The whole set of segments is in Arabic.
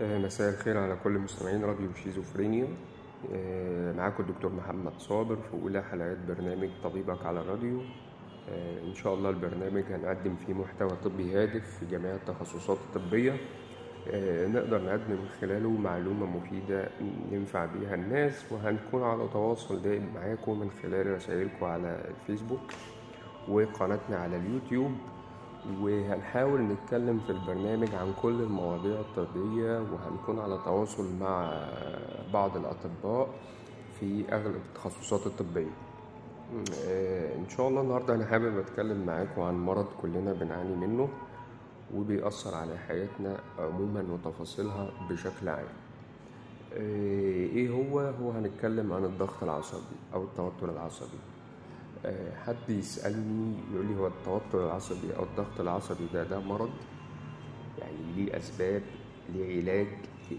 آه، مساء الخير على كل مستمعين راديو شيزوفرينيا. آه، معاكم الدكتور محمد صابر في أولى حلقات برنامج طبيبك على الراديو. آه، إن شاء الله البرنامج هنقدم فيه محتوى طبي هادف في جميع التخصصات الطبية. نقدر نقدم من خلاله معلومة مفيدة ننفع بيها الناس وهنكون على تواصل دائم معاكم من خلال رسائلكم على الفيسبوك وقناتنا على اليوتيوب. وهنحاول نتكلم في البرنامج عن كل المواضيع الطبية وهنكون على تواصل مع بعض الأطباء في أغلب التخصصات الطبية. آه، إن شاء الله النهاردة أنا حابب أتكلم معاكم عن مرض كلنا بنعاني منه وبيأثر على حياتنا عموما وتفاصيلها بشكل عام. آه، إيه هو؟ هو هنتكلم عن الضغط العصبي أو التوتر العصبي. حد يسألني يقول لي هو التوتر العصبي أو الضغط العصبي ده ده مرض؟ يعني ليه أسباب؟ ليه علاج؟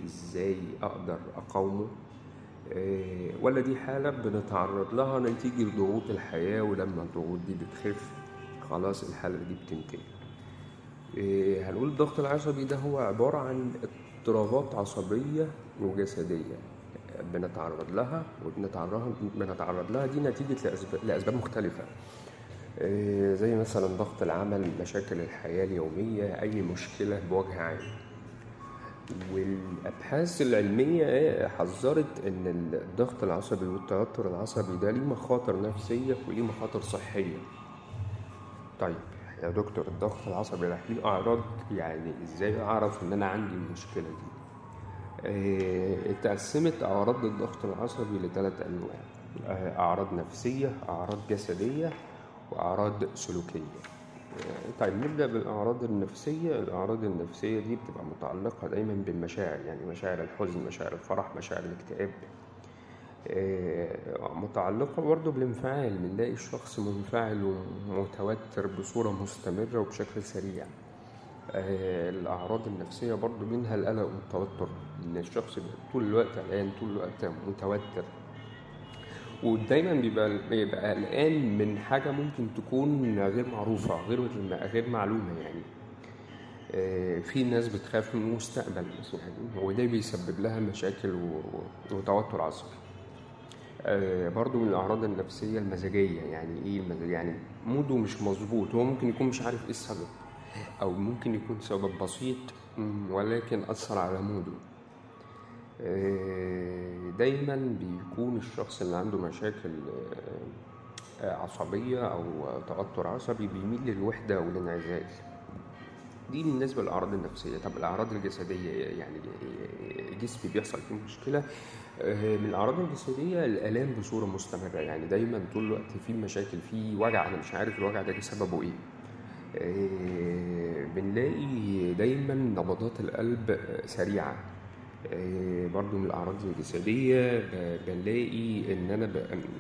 إزاي أقدر أقاومه؟ آه، ولا دي حالة بنتعرض لها نتيجة ضغوط الحياة ولما الضغوط دي بتخف خلاص الحالة دي بتنتهي. آه، هنقول الضغط العصبي ده هو عبارة عن اضطرابات عصبية وجسدية. بنتعرض لها وبنتعرض بنتعرض لها. دي نتيجة لأسباب, مختلفة. آه، زي مثلا ضغط العمل مشاكل الحياة اليومية أي مشكلة بوجه عام. والأبحاث العلمية حذرت إن الضغط العصبي والتوتر العصبي ده ليه مخاطر نفسية وليه مخاطر صحية. طيب يا دكتور الضغط العصبي ده ليه أعراض؟ يعني إزاي أعرف إن أنا عندي المشكلة دي؟ اتقسمت أعراض الضغط العصبي لثلاث أنواع. آه، أعراض نفسية أعراض جسدية وأعراض سلوكية. آه، طيب نبدأ بالأعراض النفسية. الأعراض النفسية دي بتبقى متعلقة دايما بالمشاعر يعني مشاعر الحزن مشاعر الفرح مشاعر الاكتئاب. آه، متعلقة برضه بالانفعال. بنلاقي الشخص منفعل ومتوتر بصورة مستمرة وبشكل سريع. آه، الأعراض النفسية برضو منها القلق والتوتر إن الشخص طول الوقت قلقان طول الوقت متوتر. ودايما بيبقى بيبقى قلقان من حاجة ممكن تكون غير معروفة غير غير معلومة يعني. آه، في ناس بتخاف من المستقبل يعني وده بيسبب لها مشاكل وتوتر عصبي. آه، برضو من الأعراض النفسية المزاجية يعني إيه يعني موده مش مظبوط هو ممكن يكون مش عارف إيه السبب. أو ممكن يكون سبب بسيط ولكن أثر على موده. آه، دايما بيكون الشخص اللي عنده مشاكل آه، آه، عصبية أو توتر عصبي بيميل للوحدة والانعزال دي بالنسبة للأعراض النفسية. طب الأعراض الجسدية يعني جسمي بيحصل فيه مشكلة من الأعراض الجسدية الآلام بصورة مستمرة. يعني دايما طول الوقت في مشاكل في وجع أنا مش عارف الوجع ده سببه إيه. بنلاقي دايما نبضات القلب سريعة. آه، برضو من الأعراض الجسدية بنلاقي إن أنا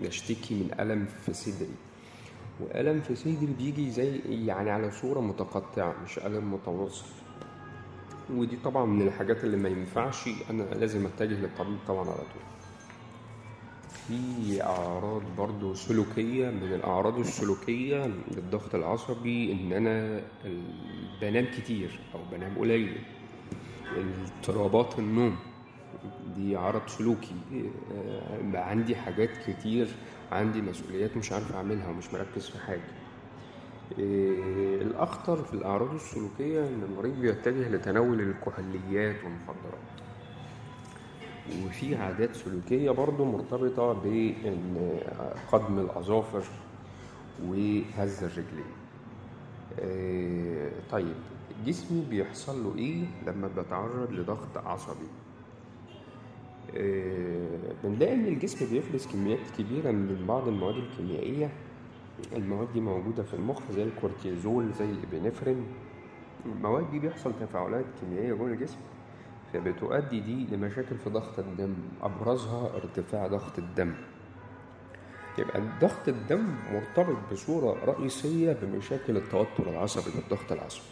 بشتكي من ألم في صدري. وألم في صدري بيجي زي يعني على صورة متقطعة مش ألم متواصل ودي طبعا من الحاجات اللي ما ينفعش أنا لازم أتجه للطبيب طبعا على طول. في أعراض برضو سلوكية من الأعراض السلوكية للضغط العصبي أنا ال- بنام كتير أو بنام قليل. اضطرابات النوم دي عرض سلوكي. آه، عندي حاجات كتير عندي مسؤوليات مش عارف أعملها ومش مركز في حاجة. آه، الأخطر في الأعراض السلوكية إن المريض بيتجه لتناول الكحوليات والمخدرات. وفي عادات سلوكية برضو مرتبطة بإن قدم الأظافر وهز الرجلين. آه، طيب جسمي بيحصل له إيه لما بتعرض لضغط عصبي؟ آه، بنلاقي إن الجسم بيفرز كميات كبيرة من بعض المواد الكيميائية. المواد دي موجودة في المخ زي الكورتيزول زي الإبنفرين. المواد دي بيحصل تفاعلات كيميائية جوه الجسم. فبتؤدي دي لمشاكل في ضغط الدم أبرزها ارتفاع ضغط الدم. يبقى ضغط الدم مرتبط بصورة رئيسية بمشاكل التوتر العصبي والضغط العصبي.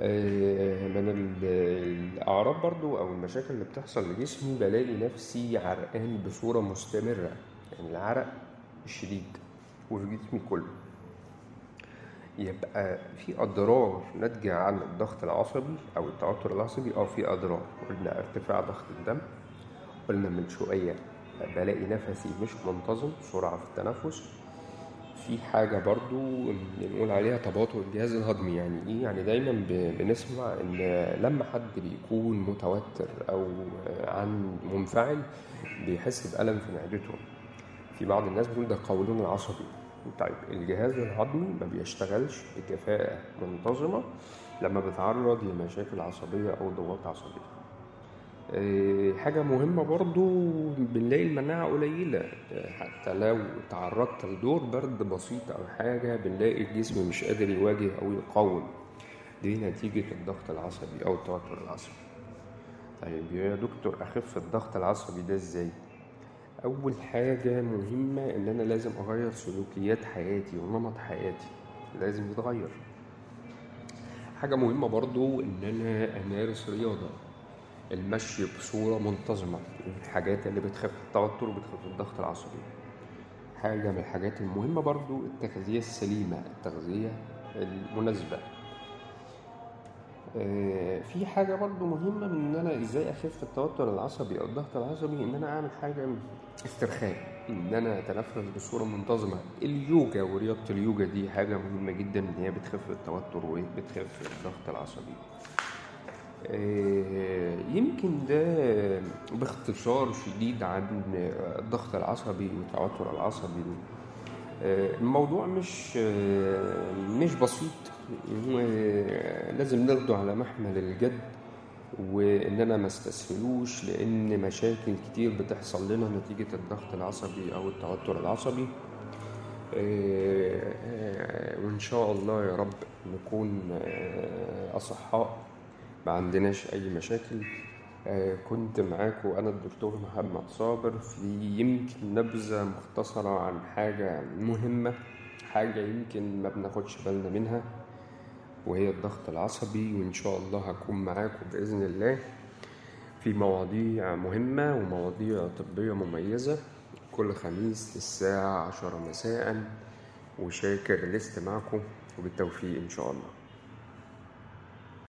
آه، من ال- الأعراض برضو أو المشاكل اللي بتحصل لجسمي بلاقي نفسي عرقان بصورة مستمرة يعني العرق الشديد وفي جسمي كله. يبقى في أضرار ناتجة عن الضغط العصبي أو التوتر العصبي آه في أضرار. قلنا ارتفاع ضغط الدم قلنا من شوية بلاقي نفسي مش منتظم سرعة في التنفس. في حاجة برضو بنقول عليها تباطؤ الجهاز الهضمي. يعني إيه؟ يعني دايما بنسمع إن لما حد بيكون متوتر أو عن منفعل بيحس بألم في معدته. في بعض الناس بتقول ده قولون العصبي. طيب الجهاز الهضمي ما بيشتغلش بكفاءة منتظمة لما بيتعرض لمشاكل عصبية أو ضغوط عصبية. إيه، حاجة مهمة برضو بنلاقي المناعة قليلة. حتى لو تعرضت لدور برد بسيط أو حاجة بنلاقي الجسم مش قادر يواجه أو يقاوم. دي نتيجة الضغط العصبي أو التوتر العصبي. طيب يا دكتور أخف الضغط العصبي ده إزاي؟ أول حاجة مهمة إن أنا لازم أغير سلوكيات حياتي ونمط حياتي لازم يتغير. حاجة مهمة برضو إن أنا أمارس رياضة المشي بصورة منتظمة من الحاجات اللي بتخفف التوتر وبتخفف الضغط العصبي. حاجة من الحاجات المهمة برضو التغذية السليمة التغذية المناسبة. آه، في حاجة برضو مهمة من إن أنا إزاي أخف التوتر العصبي أو الضغط العصبي إن أنا أعمل حاجة استرخاء إن أنا أتنفس بصورة منتظمة. اليوجا ورياضة اليوجا دي حاجة مهمة جدا إن هي بتخفف التوتر وبتخفف الضغط العصبي. آه، يمكن ده باختصار شديد عن الضغط العصبي والتوتر العصبي. آه، الموضوع مش آه، مش بسيط. آه، لازم ناخده على محمل الجد وإننا ما استسهلوش لأن مشاكل كتير بتحصل لنا نتيجة الضغط العصبي أو التوتر العصبي. آه، آه، وإن شاء الله يا رب نكون أصحاء ما عندناش أي مشاكل. كنت معاكم أنا الدكتور محمد صابر في يمكن نبذة مختصرة عن حاجة مهمة حاجة يمكن ما بناخدش بالنا منها. وهي الضغط العصبي وإن شاء الله هكون معاكم بإذن الله في مواضيع مهمة ومواضيع طبية مميزة. كل خميس للساعة عشرة مساء وشاكر لاستماعكم وبالتوفيق إن شاء الله.